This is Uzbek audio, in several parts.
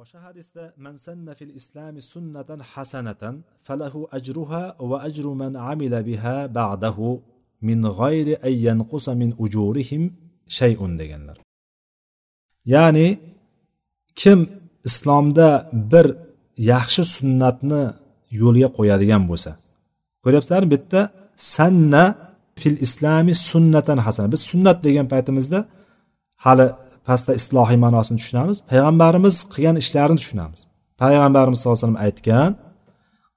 boshqa hadisda man sanna fil islami sunnatan hasanatan falahu ajruha va ajru man amila biha ba'dahu min g'ayri an yanqusa min ujurihim shay'un deganlar. Ya'ni kim islomda bir yaxshi sunnatni yo'lga qo'yadigan bo'lsa ko'ryapsizlarmi bu yerda sanna fil islami sunnatan hasana biz sunnat degan paytimizda hali pastda islohiy ma'nosini tushunamiz. Payg'ambarimiz qilgan ishlarini tushunamiz. Payg'ambarimiz sallallohu alayhi vasallam aytgan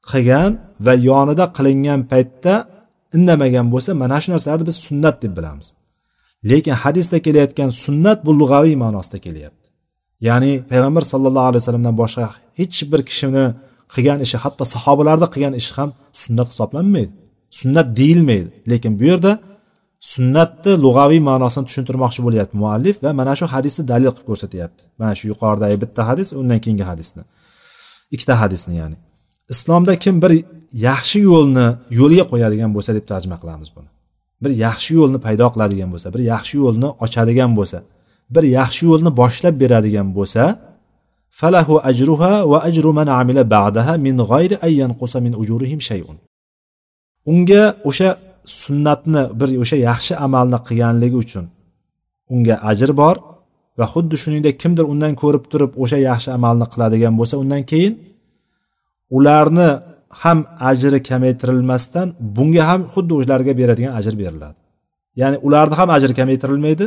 qilgan va yonida qilingan paytda indamagan bo'lsa mana shu narsalarni biz sunnat deb bilamiz. Lekin hadisda kelayotgan sunnat bu lug'aviy ma'nosida kelyapti. Ya'ni payg'ambar sallallohu alayhi vasallamdan boshqa hech bir kishini qilgan ishi hatto sahobalarni qilgan ishi ham sunnat hisoblanmaydi sunnat deyilmaydi. Lekin bu yerda sunnatni lug'aviy ma'nosini tushuntirmoqchi bo'lyapti muallif va mana shu hadisni dalil qilib ko'rsatyapti. Mana shu yuqoridagi bitta hadis undan keyingi hadisni. Ikkita hadisni ya'ni. Islomda kim bir yaxshi yo'lni yo'lga qo'yadigan bo'lsa deb tarjima qilamiz buni. Bir yaxshi yo'lni paydo qiladigan bo'lsa bir yaxshi yo'lni ochadigan bo'lsa bir yaxshi yo'lni boshlab beradigan bo'lsa falahu ajruha va ajru man amila ba'daha min g'ayri ayyan qusa min ujurihim shay'un. Unga o'sha sunnatni bir o'sha yaxshi amalni qilganligi uchun unga ajr bor va xuddi shuningdek kimdir undan ko'rib turib o'sha yaxshi amalni qiladigan bo'lsa undan keyin ularni ham ajri kamaytirilmasdan bunga ham xuddi o'zlariga beradigan ajr beriladi. Ya'ni ularni ham ajri kamaytirilmaydi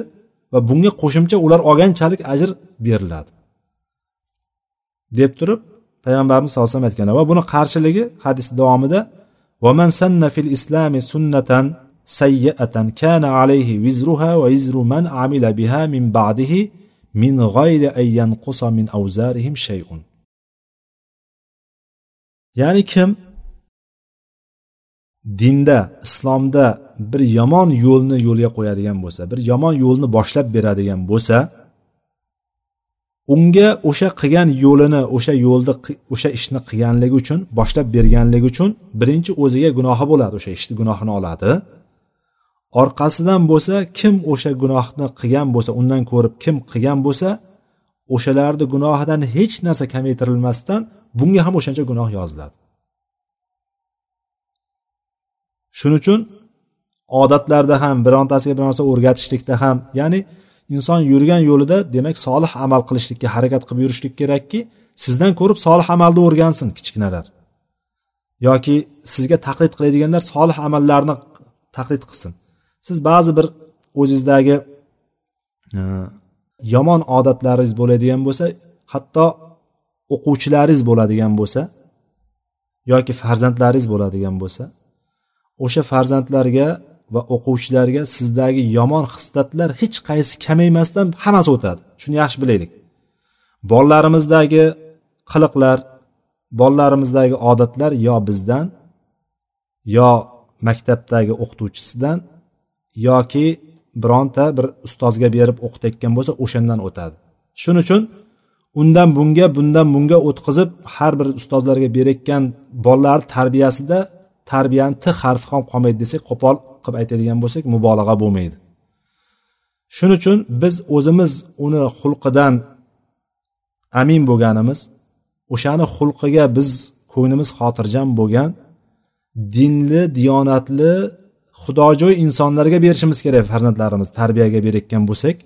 va bunga qo'shimcha ular olganchalik ajr beriladi. Deb turib payg'ambarimiz sallallohu alayhi vasallam aytganlar va buni qarshiligi hadis davomida ومن سن في الإسلام سنة سيئة كان عليه وزرها ووزر من عمل بها من بعده من غير أن ينقص من أوزارهم شيء ya'ni kim dinda islomda bir yomon yo'lni yo'lga qo'yadigan bo'lsa bir yomon yo'lni boshlab beradigan bo'lsa unga o'sha qilgan yo'lini o'sha yo'lda o'sha ishni qilganligi uchun boshlab berganligi uchun birinchi o'ziga gunohi bo'ladi o'sha ishni gunohini oladi. Orqasidan bo'lsa kim o'sha gunohni qilgan bo'lsa undan ko'rib kim qilgan bo'lsa o'shalarni gunohidan hech narsa kamaytirilmasdan bunga ham o'shancha gunoh yoziladi. Shuning uchun odatlarda ham birontasiga bir narsa o'rgatishlikda ham ya'ni inson yurgan yo'lida demak solih amal qilishlikka harakat qilib yurishlik kerakki sizdan ko'rib solih amalni o'rgansin kichkinalar. Yoki sizga taqlid qiladiganlar solih amallarni taqlid qilsin. Siz ba'zi bir o'zingizdagi e, yomon odatlaringiz bo'ladigan bo'lsa hatto o'quvchilaringiz bo'ladigan bo'lsa yoki farzandlaringiz bo'ladigan bo'lsa o'sha farzandlarga va o'quvchilarga sizdagi yomon xislatlar hech qaysi kamaymasdan hammasi o'tadi. Shuni yaxshi bilaylik. Bolalarimizdagi qiliqlar bolalarimizdagi odatlar yo bizdan yo maktabdagi o'qituvchisidan yoki bironta bir ustozga berib o'qitayotgan bo'lsa o'shandan o'tadi. Shuning uchun undan bunga bundan bunga o'tkazib har bir ustozlarga berayotgan bolalar tarbiyasida tarbiyani t harfi ham qolmaydi desak qo'pol qilib aytadigan bo'lsak mubolag'a bo'lmaydi. Shuning uchun biz o'zimiz uni xulqidan amin bo'lganimiz o'shani xulqiga biz ko'nglimiz xotirjam bo'lgan dinli diyonatli xudojo'y insonlarga berishimiz kerak farzandlarimiz tarbiyaga berayotgan bo'lsak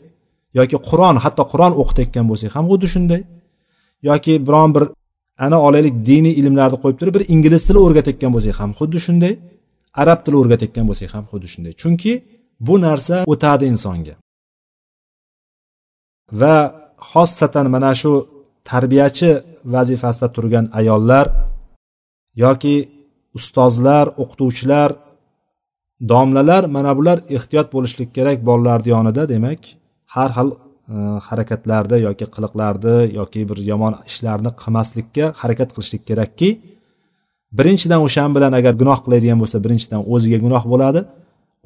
yoki qur'on hatto qur'on o'qitayotgan bo'lsak ham xuddi shunday. Yoki biron bir ana olaylik diniy ilmlarni qo'yib turib bir ingliz tili o'rgatayotgan bo'lsak ham xuddi shunday. Arab tili o'rgatayotgan bo'lsak ham xuddi shunday. Chunki bu narsa o'tadi insonga. Va xossatan mana shu tarbiyachi vazifasida turgan ayollar yoki ustozlar o'qituvchilar domlalar mana bular ehtiyot bo'lishlik kerak bolalarni yonida demak har xil e, harakatlarda yoki qiliqlarni yoki bir yomon ishlarni qilmaslikka harakat qilishlik kerakki birinchidan o'shan bilan agar gunoh qiladigan bo'lsa birinchidan o'ziga gunoh bo'ladi.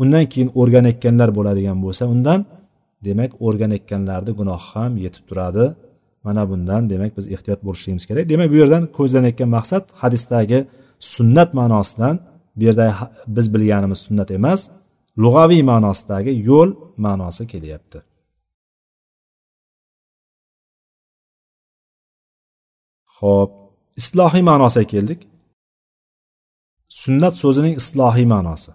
Undan keyin o'rganayotganlar bo'ladigan bo'lsa undan demak o'rganayotganlarni gunohi ham yetib turadi. Mana bundan demak biz ehtiyot bo'lishligimiz kerak. Demak bu yerdan ko'zlanayotgan maqsad hadisdagi sunnat ma'nosidan bu yerda biz bilganimiz sunnat emas lug'aviy ma'nosidagi yo'l ma'nosi kelyapti. Ho'p islohiy ma'nosiga keldik. sunnat so'zining islohiy ma'nosi.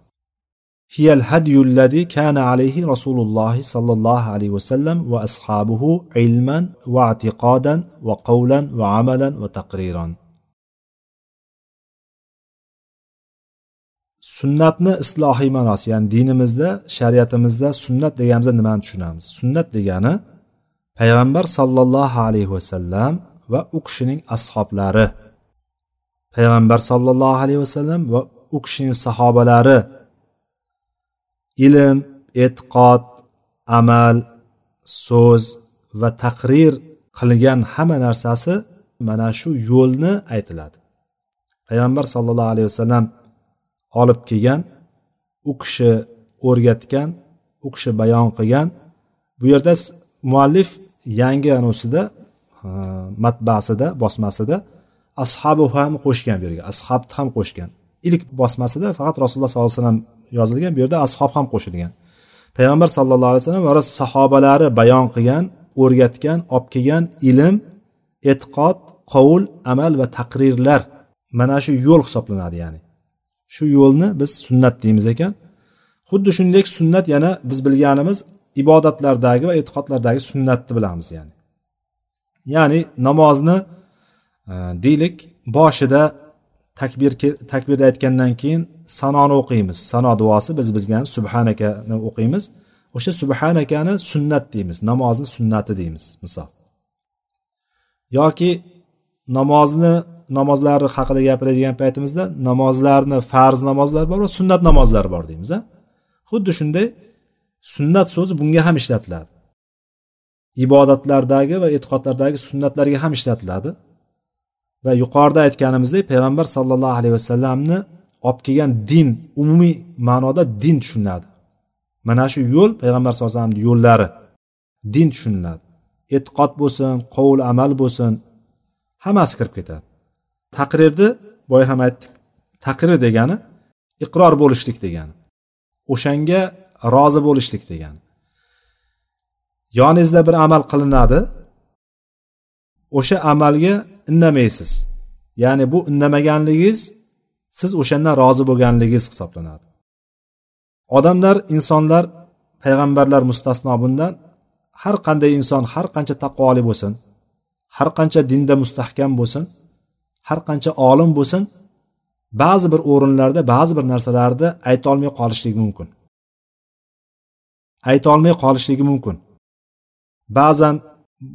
Hiyal hadiyulladi kana alayhi rasululloh sollallohu alayhi vasallam va ashabuhu ilman va atiqodan va qavlan va amalan va taqriron. Sunnatni islohiy ma'nosi ya'ni dinimizda shariatimizda sunnat deganimizda nimani tushunamiz? Sunnat degani payg'ambar sollallohu alayhi vasallam va u kishining ashoblari. Payg'ambar sollallohu alayhi vasallam va u kishining sahobalari ilm e'tiqod amal so'z va taqrir qilgan hamma narsasi mana shu yo'lni aytiladi. Payg'ambar sollallohu alayhi vasallam olib kelgan u kishi o'rgatgan u kishi bayon qilgan. Bu yerda muallif yangi anusida matbasida bosmasida ashabu ham qo'shgan bu yerga ashabni ham qo'shgan. Ilk bosmasida faqat rasululloh sollallohu alayhi vasallam yozilgan bu yerda ashob ham qo'shilgan. Payg'ambar sallallohu alayhi vasallam va sahobalari bayon qilgan o'rgatgan olib kelgan ilm e'tiqod qovul amal va taqrirlar mana shu yo'l hisoblanadi ya'ni. Shu yo'lni biz sunnat deymiz ekan. Xuddi shuningdek sunnat yana biz bilganimiz ibodatlardagi va e'tiqodlardagi sunnatni bilamiz ya'ni. Ya'ni namozni e, deylik boshida takbir takbirda aytgandan keyin sanoni o'qiymiz. Sano duosi biz bilgan subhanakani o'qiymiz. O'sha subhanakani sunnat deymiz namozni sunnati deymiz misol. Yoki namozni namozlari haqida gapiradigan paytimizda namozlarni farz namozlar bor va sunnat namozlar bor deymiz a xuddi shunday sunnat so'zi bunga ham ishlatiladi. Ibodatlardagi va e'tiqodlardagi sunnatlarga ham ishlatiladi. Va yuqorida aytganimizdek payg'ambar sollallohu alayhi vasallamni olib kelgan din umumiy ma'noda din tushuniladi. Mana shu yo'l payg'ambar sallallohu alayhi vasallamni yo'llari. Din tushuniladi. E'tiqod bo'lsin qovul amal bo'lsin hammasi kirib ketadi. Taqrirni boya ham aytdik. Taqrir degani iqror bo'lishlik degani o'shanga rozi bo'lishlik degani. Yoningizda bir amal qilinadi. O'sha amalga indamaysiz. Ya'ni bu indamaganligingiz siz o'shandan rozi bo'lganligingiz hisoblanadi. Odamlar insonlar payg'ambarlar mustasno bundan har qanday inson har qancha taqvoli bo'lsin har qancha dinda mustahkam bo'lsin har qancha olim bo'lsin ba'zi bir o'rinlarda ba'zi bir narsalarni aytolmay qolishligi mumkin. Aytolmay qolishligi mumkin. Ba'zan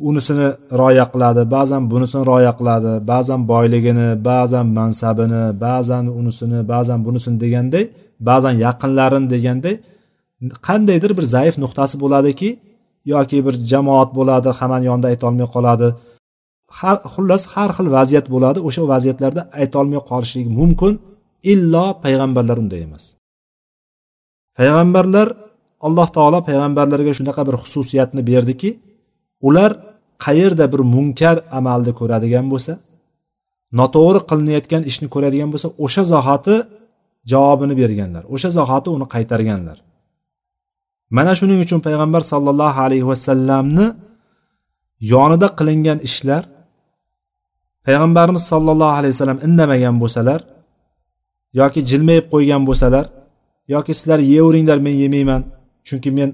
unisini rioya qiladi ba'zan bunisini rioya qiladi ba'zan boyligini ba'zan mansabini ba'zan unisini ba'zan bunisini deganday ba'zan yaqinlarini deganday qandaydir bir zaif nuqtasi bo'ladiki yoki bir jamoat bo'ladi hammani yonida aytolmay qoladi. Har xullas har xil vaziyat bo'ladi o'sha vaziyatlarda aytolmay qolishligi mumkin illo payg'ambarlar unday emas. Payg'ambarlar alloh taolo payg'ambarlarga shunaqa bir xususiyatni berdiki ular qayerda bir munkar amalni ko'radigan bo'lsa noto'g'ri qilinayotgan ishni ko'radigan bo'lsa o'sha zahoti javobini berganlar o'sha zahoti uni qaytarganlar. Mana shuning uchun payg'ambar sollallohu alayhi vasallamni yonida qilingan ishlar payg'ambarimiz sollallohu alayhi vasallam indamagan bo'lsalar yoki jilmayib qo'ygan bo'lsalar yoki sizlar yeyaveringlar men yemayman chunki men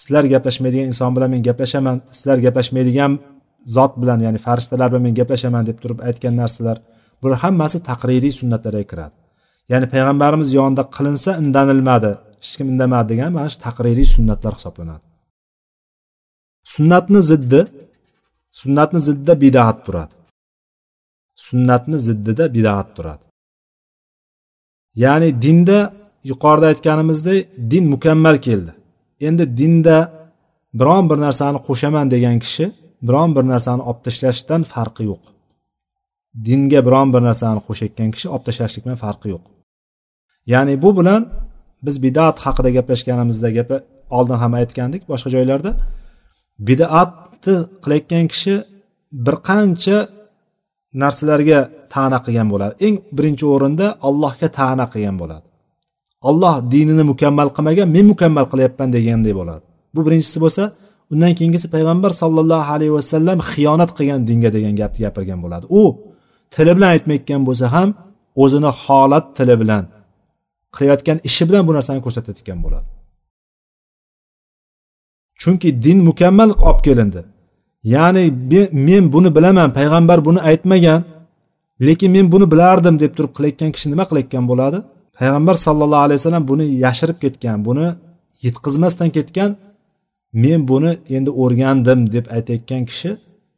sizlar gaplashmaydigan inson bilan men gaplashaman sizlar gaplashmaydigan zot bilan ya'ni farishtalar bilan men gaplashaman deb turib aytgan narsalar bular hammasi taqririy sunnatlarga kiradi. Ya'ni payg'ambarimiz yonida qilinsa indanilmadi hech kim indamadi degan mana shu taqririy sunnatlar hisoblanadi. Sunnatni ziddi sunnatni ziddida bidat turadi. Sunnatni ziddida bidat turadi. Ya'ni dinda yuqorida aytganimizdek din mukammal keldi. Endi dinda biron bir narsani qo'shaman degan kishi biron bir narsani olib tashlashdan farqi yo'q. Dinga biron bir narsani qo'shayotgan kishi olib tashlashlik bilan farqi yo'q. Ya'ni bu bilan biz bidat haqida gaplashganimizda gapi oldin ham aytgandik boshqa joylarda. Bidatni qilayotgan kishi bir qancha narsalarga ta'na qilgan bo'ladi. Eng birinchi o'rinda allohga ta'na qilgan bo'ladi. Olloh dinini mukammal qilmagan men mukammal qilyapman deganday bo'ladi. Bu birinchisi bo'lsa undan keyingisi payg'ambar sollallohu alayhi vasallam xiyonat qilgan dinga degan gapni gapirgan bo'ladi. U tili bilan aytmayotgan bo'lsa ham o'zini holat tili bilan qilayotgan ishi bilan bu narsani ko'rsatayotgan bo'ladi. Chunki din mukammal olib kelindi. Ya'ni men buni bilaman payg'ambar buni aytmagan lekin men buni bilardim deb turib qilayotgan kishi nima qilayotgan bo'ladi? Payg'ambar sallallohu alayhi vasallam buni yashirib ketgan buni yetkazmasdan ketgan men buni endi o'rgandim deb aytayotgan kishi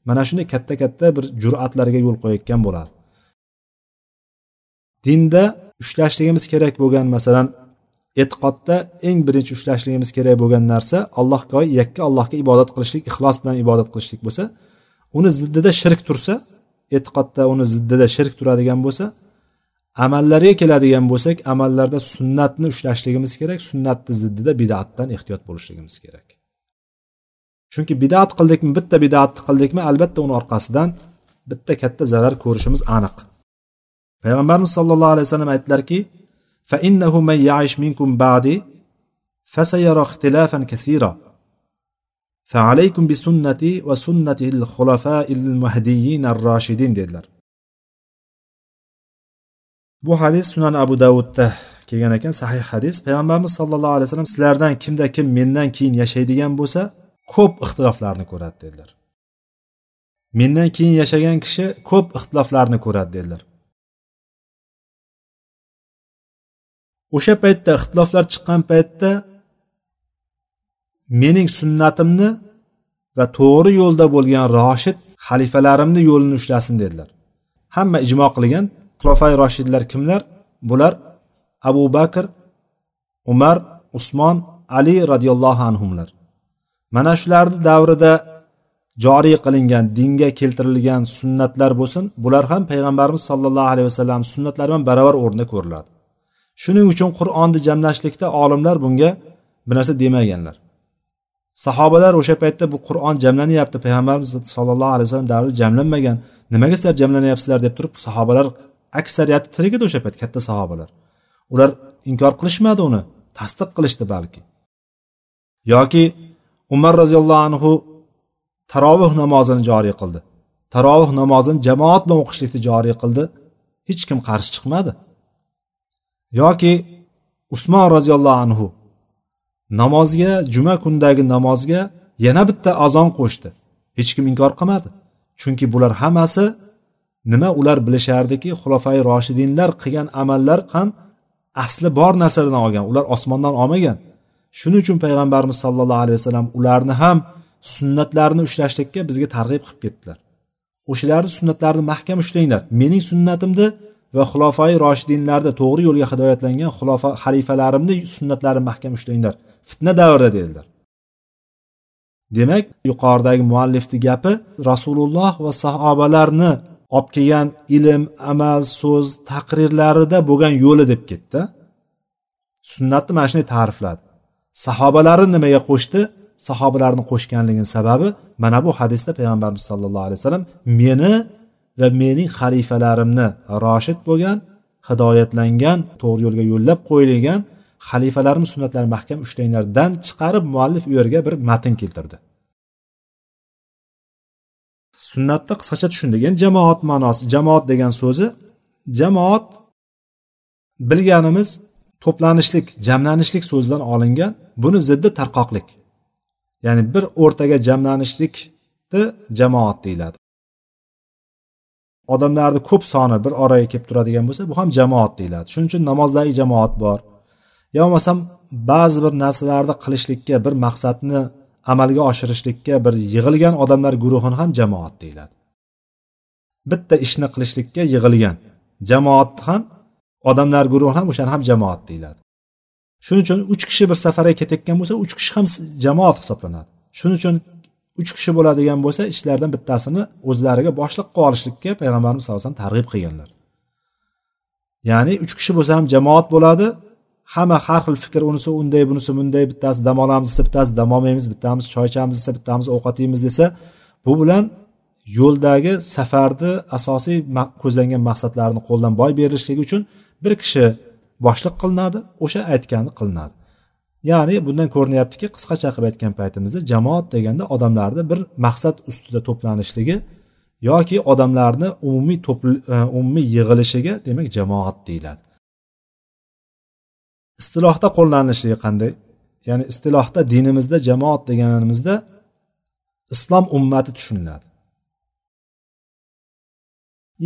mana shunday katta katta bir jur'atlarga yo'l qo'yayotgan bo'ladi. Dinda ushlashligimiz kerak bo'lgan masalan e'tiqodda eng birinchi ushlashligimiz kerak bo'lgan narsa allohga yakka allohga ibodat qilishlik ixlos bilan ibodat qilishlik bo'lsa uni ziddida shirk tursa e'tiqodda uni ziddida shirk turadigan bo'lsa amallarga keladigan bo'lsak amallarda sunnatni ushlashligimiz kerak sunnatni ziddida bidatdan ehtiyot bo'lishligimiz kerak chunki bidat qildikmi bitta bidatni qildikmi albatta uni orqasidan bitta katta zarar ko'rishimiz aniq payg'ambarimiz sollallohu alayhi vasallam aytdilarki فإنه من يعش منكم بعدي فسيرى اختلافا كثيرا فعليكم بسنتي وسنة الخلفاء المهديين الراشدين dedilar Bu hadis sunan abu davudda kelgan ekan sahih hadis. Payg'ambarimiz sallallohu alayhi vasallam sizlardan kimda kim mendan keyin yashaydigan bo'lsa ko'p ixtiloflarni ko'radi dedilar. Mendan keyin yashagan kishi ko'p ixtiloflarni ko'radi dedilar. O'sha paytda ixtiloflar chiqqan paytda mening sunnatimni va to'g'ri yo'lda bo'lgan roshid xalifalarimni yo'lini ushlasin dedilar. Hamma ijmo qilgan xulofai roshidlar kimlar? Bular abu bakr umar usmon ali roziyallohu anhular mana shularni davrida joriy qilingan dinga keltirilgan sunnatlar bo'lsin bular ham payg'ambarimiz sollallohu alayhi vasallam sunnatlari bilan barobar o'rnida ko'riladi. Shuning uchun qur'onni jamlashlikda olimlar bunga bir narsa demaganlar. Sahobalar o'sha paytda bu qur'on jamlanyapti payg'ambarimiz sollallohu alayhi vasallam davrida jamlanmagan. Nimaga sizlar jamlanyapsizlar deb turib sahobalar aksariyati tirik edi o'sha payt katta sahobalar. Ular inkor qilishmadi uni tasdiq qilishdi balki. Yoki umar roziyallohu anhu tarovih namozini joriy qildi. Tarovih namozini jamoat bilan o'qishlikni joriy qildi. Hech kim qarshi chiqmadi. Yoki usmon roziyallohu anhu namozga juma kundagi namozga yana bitta azon qo'shdi. Hech kim inkor qilmadi. Chunki bular hammasi nima ular bilishardiki xulofai roshidinlar qilgan amallar ham asli bor narsadan olgan ular osmondan olmagan. Shuning uchun payg'ambarimiz sollallohu alayhi vasallam ularni ham sunnatlarini ushlashlikka bizga targ'ib qilib ketdilar. O'shalarni sunnatlarini mahkam ushlanglar. Mening sunnatimni va xulofai roshidinlarda to'g'ri yo'lga hidoyatlangan xulofa xalifalarimni sunnatlarini mahkam ushlanglar. Fitna davrida dedilar. Demak yuqoridagi muallifni gapi rasululloh va sahobalarni olib kelgan ilm amal so'z taqrirlarida bo'lgan yo'li deb ketdi. Sunnatni mana shunday ta'rifladi. Sahobalarni nimaga qo'shdi? Sahobalarni qo'shganligini sababi mana bu hadisda payg'ambarimiz sallallohu alayhi vasallam meni va mening xalifalarimni roshid bo'lgan hidoyatlangan to'g'ri yo'lga yo'llab qo'yilgan xalifalarim sunnatlarini mahkam ushlanglardan chiqarib muallif u yerga bir matn keltirdi. Sunnatda qisqacha tushundik endi jamoat ma'nosi jamoat degan so'zi jamoat bilganimiz to'planishlik jamlanishlik so'zidan olingan buni ziddi tarqoqlik. Ya'ni bir o'rtaga jamlanishlikni jamoat deyiladi. Odamlarni ko'p soni bir oraga kelib turadigan bo'lsa bu ham jamoat deyiladi. Shuning uchun namozdagi jamoat bor. Yo bo'lmasam ba'zi bir narsalarni qilishlikka bir maqsadni amalga oshirishlikka bir yig'ilgan odamlar guruhini ham jamoat deyiladi. Bitta ishni qilishlikka yig'ilgan jamoat ham odamlar guruhi ham o'shani ham jamoat deyiladi. Shuning uchun uch kishi bir safarga ketayotgan bo'lsa uch kishi ham jamoat hisoblanadi. Shuning uchun uch kishi bo'ladigan bo'lsa ishlardan bittasini o'zlariga boshliq qilib olishlikka payg'ambarimiz sallallohu alayhi vasallam targ'ib qilganlar. Ya'ni uch kishi bo'lsa ham jamoat bo'ladi hamma har xil fikr unisi unday bunisi bunday bittasi dam olamiz desa bittasi dam olmaymiz bittamiz choy ichamiz desa bittamiz ovqat yeymiz desa bu bilan yo'ldagi safarni asosiy ko'zlangan maqsadlarini qo'ldan boy berilishligi uchun bir kishi boshliq qilinadi o'sha aytgani qilinadi. Ya'ni bundan ko'rinyaptiki qisqacha qilib aytgan paytimizda jamoat deganda odamlarni bir maqsad ustida to'planishligi yoki odamlarni umumiy e, umumiy yig'ilishiga demak jamoat deyiladi. Istilohda qo'llanilishligi qanday? Ya'ni istilohda dinimizda jamoat deganimizda islom ummati tushuniladi.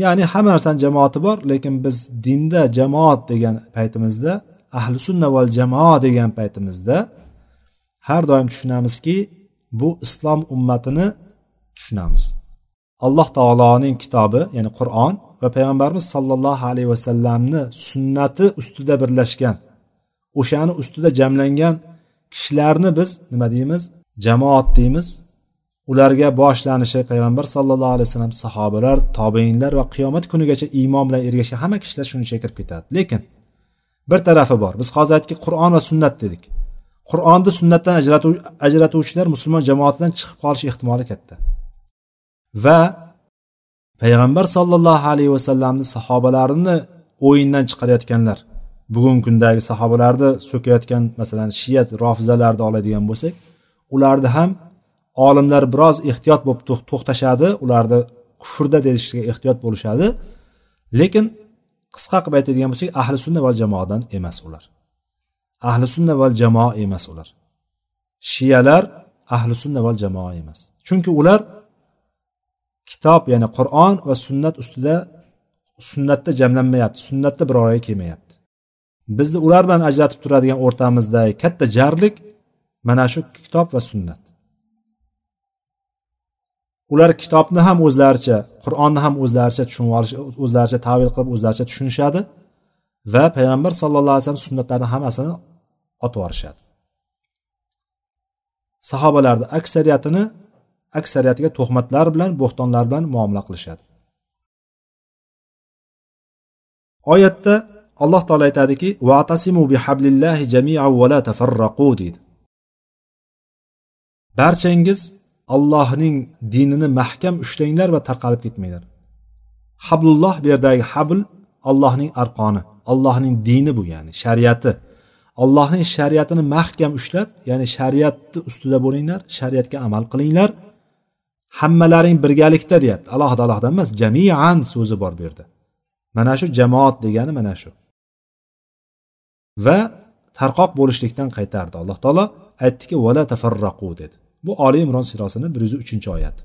Ya'ni hamma narsani jamoati bor lekin biz dinda jamoat degan paytimizda ahli sunna val jamoa degan paytimizda har doim tushunamizki bu islom ummatini tushunamiz. Alloh taoloning kitobi ya'ni qur'on va payg'ambarimiz sollallohu alayhi vasallamni sunnati ustida birlashgan o'shani ustida jamlangan kishilarni biz nima deymiz? Jamoat deymiz. Ularga boshlanishi payg'ambar sallallohu alayhi vasallam sahobalar tobeinlar va qiyomat kunigacha iymon bilan ergashgan hamma kishilar shuni ichiga kirib ketadi. Lekin bir tarafi bor. Biz hozir aytdik qur'on va sunnat dedik. Qur'onni sunnatdan ajratuvchilar musulmon jamoatidan chiqib qolish ehtimoli katta. Va payg'ambar sollallohu alayhi vasallamni sahobalarini o'yindan chiqarayotganlar. Bugungi kundagi sahobalarni so'kayotgan masalan shiyat rofizalarni oladigan bo'lsak ularni ham olimlar biroz ehtiyot bo'lib to'xtashadi ularni kufrda deyishga ehtiyot bo'lishadi. Lekin qisqa qilib aytadigan bo'lsak ahli sunna va jamoadan emas ular. Ahli sunna va jamoa emas ular. Shiyalar ahli sunna va jamoa emas. Chunki ular kitob ya'ni qur'on va sunnat ustida sunnatda jamlanmayapti sunnatda bir kelmayapti. Bizni ular bilan ajratib turadigan o'rtamizdagi katta jarlik mana shu kitob va sunnat. Ular kitobni ham o'zlaricha qur'onni ham o'zlaricha tushunib olish o'zlaricha tavil qilib o'zlaricha tushunishadi va payg'ambar sallallohu alayhi vasallam sunnatlarini hammasini otib yuborishadi. Sahobalarni aksariyatini aksariyatiga tuhmatlar bilan bo'xtonlar bilan muomala qilishadi. Oyatda alloh taolo aytadiki vatasimu bihablillahi jamia va la tafarraqu deydi. Barchangiz allohning dinini mahkam ushlanglar va tarqalib ketmanglar. Hablulloh bu yerdagi habl allohning arqoni allohning dini bu ya'ni shariati. Allohning shariatini mahkam ushlab ya'ni shariatni ustida bo'linglar shariatga amal qilinglar. Hammalaring birgalikda deyapti. Alohida alohida emas jamian so'zi bor bu yerda. Mana shu jamoat degani mana shu. Va tarqoq bo'lishlikdan qaytardi. Alloh taolo aytdiki vala tafarraqu dedi. Bu oli imron surasini bir yuz uchinchi oyat.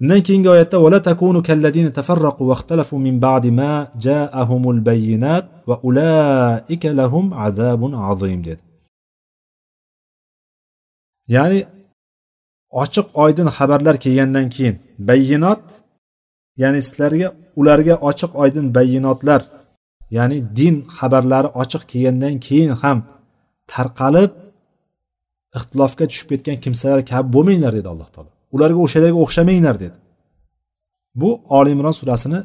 Undan keyingi oyatda vala takunu kalladina tafarraqu vaxtalafu min ba'di ma ja'ahumul bayyinat va ulaika lahum azabun azim dedi. Ya'ni ochiq oydin xabarlar kelgandan keyin bayyinot ya'ni sizlarga ularga ochiq oydin bayyinotlar ya'ni din xabarlari ochiq kelgandan keyin ham tarqalib ixtilofga tushib ketgan kimsalar kabi bo'lmanglar dedi alloh taolo. Ularga o'shalarga o'xshamanglar dedi. Bu oli imron surasini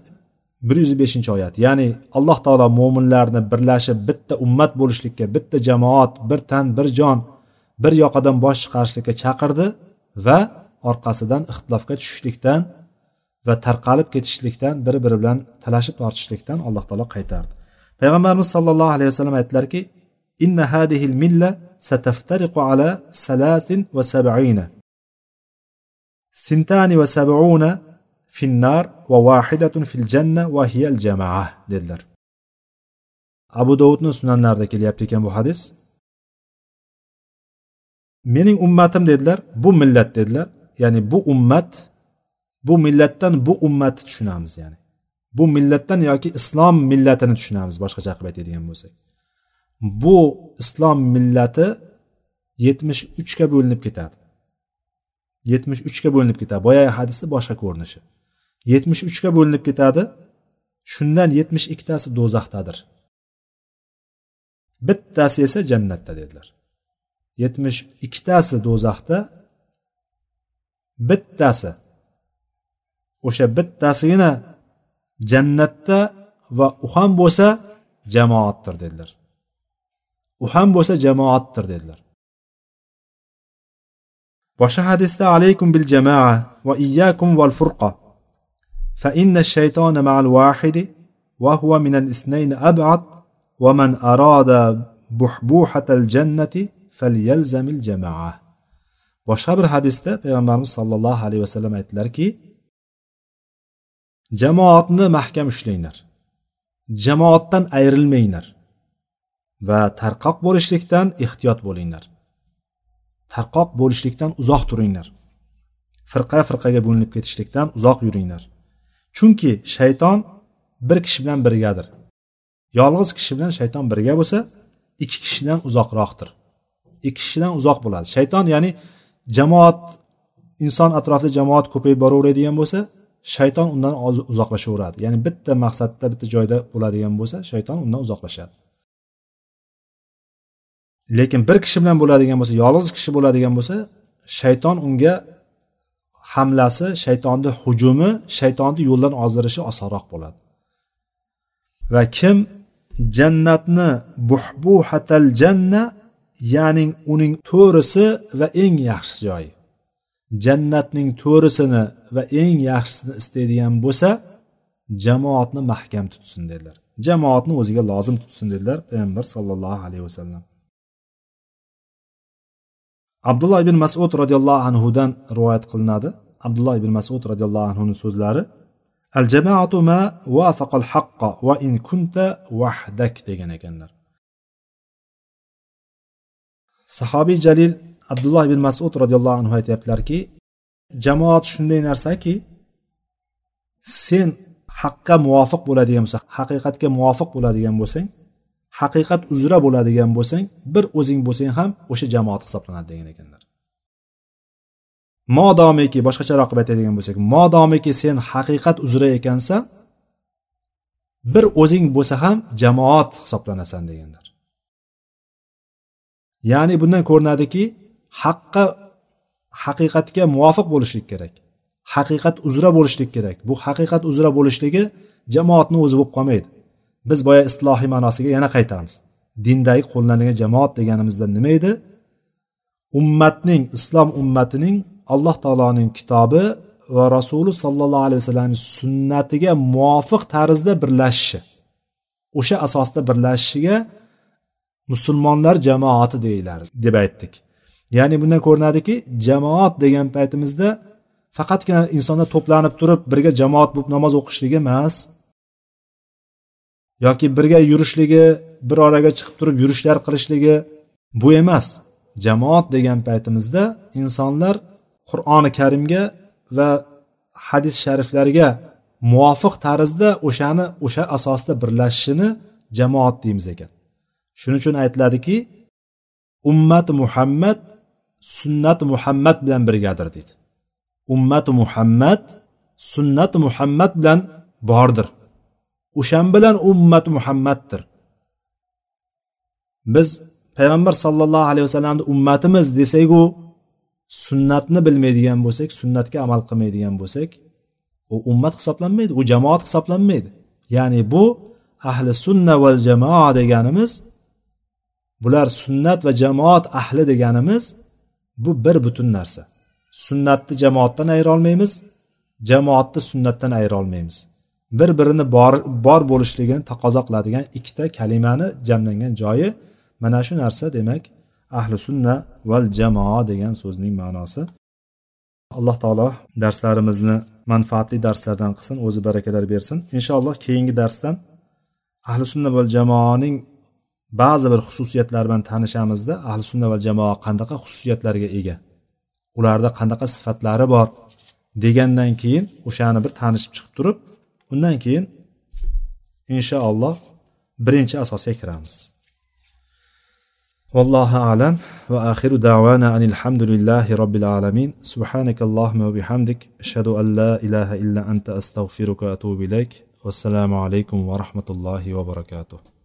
bir yuz beshinchi oyat ya'ni alloh taolo mo'minlarni birlashib bitta ummat bo'lishlikka bitta jamoat bir tan bir jon bir yoqadan bosh chiqarishlikka chaqirdi va orqasidan ixtilofga tushishlikdan va tarqalib ketishlikdan bir biri bilan talashib tortishlikdan alloh taolo qaytardi. Payg'ambarimiz sollallohu alayhi vasallam aytdilarki inna hadihil milla sataftariqu ala salasin va sab'ina. Sintani va sab'una finnar va vahidatun fil janna va hiyal jamaa dedilar. Abu dovudni sunanlarida kelyapti ekan bu hadis. Mening ummatim dedilar bu millat dedilar. Ya'ni bu ummat bu millatdan bu ummatni tushunamiz ya'ni bu millatdan yoki islom millatini tushunamiz boshqacha qilib aytadigan bo'lsak bu islom millati yetmish uchga bo'linib ketadi yetmish uchga bo'linib ketadi boyagi hadisni boshqa ko'rinishi yetmish uchga bo'linib ketadi shundan yetmish ikkitasi do'zaxdadir bittasi esa jannatda dedilar yetmish ikkitasi do'zaxda bittasi o'sha bittasigina jannatda va u ham bo'lsa jamoatdir dedilar u ham bo'lsa jamoatdir dedilar boshqa hadisda alaykum bil jamoa va iyyakum val furqa wahidi va huwa min al isnayn ab'ad va man arada buhbuhatal jannati falyalzamil jamoa boshqa bir hadisda payg'ambarimiz sollallohu alayhi vasallam aytdilarki jamoatni mahkam ushlanglar. Jamoatdan ayrilmanglar va tarqoq bo'lishlikdan ehtiyot bo'linglar. Tarqoq bo'lishlikdan uzoq turinglar. Firqa firqaga bo'linib ketishlikdan uzoq yuringlar. Chunki shayton bir kishi bilan birgadir. Yolg'iz kishi bilan shayton birga bo'lsa ikki kishidan uzoqroqdir. Ikki kishidan uzoq bo'ladi. Shayton ya'ni jamoat inson atrofida jamoat ko'payib boraveradigan bo'lsa shayton undan uzoqlashaveradi. Ya'ni bitta maqsadda bitta joyda bo'ladigan bo'lsa shayton undan uzoqlashadi. Lekin bir kishi bilan bo'ladigan bo'lsa yolg'iz kishi bo'ladigan bo'lsa shayton unga hamlasi shaytonni hujumi shaytonni yo'ldan ozdirishi osonroq bo'ladi. Va kim jannatni buhbuhatal janna ya'ni uning to'risi va eng yaxshi joyi. Jannatning to'risini va eng yaxshisini istaydigan bo'lsa jamoatni mahkam tutsin dedilar. Jamoatni o'ziga lozim tutsin dedilar payg'ambar sollallohu alayhi vasallam. Abdulloh ibn masud roziyallohu anhudan rivoyat qilinadi. Abdulloh ibn masud roziyallohu anhuni so'zlari al jamoatu ma vafaqal haqqa va in kunta vahdak degan ekanlar. Sahobiy jalil abdulloh ibn masud roziyallohu anhu aytyaptilarki jamoat shunday narsaki sen haqqa muvofiq bo'ladigan bo'lsa haqiqatga muvofiq bo'ladigan bo'lsang haqiqat uzra bo'ladigan bo'lsang bir o'zing bo'lsang ham o'sha jamoat hisoblanadi degan ekanlar. Modomiki boshqacharoq qilib aytadigan bo'lsak modomiki sen haqiqat uzra ekansan bir o'zing bo'lsa ham jamoat hisoblanasan deganlar. Ya'ni bundan ko'rinadiki haqqa haqiqatga muvofiq bo'lishlik kerak. Haqiqat uzra bo'lishlik kerak. Bu haqiqat uzra bo'lishligi jamoatni o'zi bo'lib qolmaydi. Biz boya islohiy ma'nosiga yana qaytamiz. Dindagi qo'llanadigan jamoat deganimizda nima edi? Ummatning islom ummatining alloh taoloning kitobi va rasuli sollallohu alayhi vasallam sunnatiga muvofiq tarzda birlashishi. O'sha asosda birlashishiga musulmonlar jamoati deyilar deb aytdik. Ya'ni bundan ko'rinadiki jamoat degan paytimizda faqatgina insonlar to'planib turib birga jamoat bo'lib namoz o'qishligi emas. Yoki birga yurishligi bir oraga chiqib turib yurishlar qilishligi bu emas. Jamoat degan paytimizda insonlar qur'oni karimga va hadis shariflarga muvofiq tarzda o'shani o'sha asosda birlashishini jamoat deymiz ekan. Shuning uchun aytiladiki ummat muhammad sunnat muhammad bilan birgadir deydi. Ummati muhammad sunnat muhammad bilan bordir. O'shan bilan ummat muhammaddir. Biz payg'ambar sollallohu alayhi vasallamni ummatimiz desaku sunnatni bilmaydigan bo'lsak sunnatga amal qilmaydigan bo'lsak u ummat hisoblanmaydi u jamoat hisoblanmaydi. Ya'ni bu ahli sunna val jamoa deganimiz bular sunnat va jamoat ahli deganimiz bu bir butun narsa. Sunnatni jamoatdan ayira olmaymiz jamoatni sunnatdan ayira olmaymiz. Bir birini bor bor bo'lishligini taqozo qiladigan ikkita kalimani jamlangan joyi mana shu narsa demak ahli sunna val jamoa degan so'zning ma'nosi. Alloh taolo darslarimizni manfaatli darslardan qilsin o'zi barakalar bersin. Inshaalloh keyingi darsdan ahli sunna val jamoaning ba'zi bir xususiyatlari bilan tanishamizda ahli sunna va jamoa qanaqa xususiyatlarga ega ularda qanaqa sifatlari bor degandan keyin o'shani bir tanishib chiqib turib undan keyin inshaalloh birinchi asosga kiramiz والله أعلم وآخر دعوانا أن الحمد لله رب العالمين سبحانك اللهم وبحمدك أشهد أن لا إله إلا أنت أستغفرك وأتوب إليك والسلام عليكم ورحمة الله وبركاته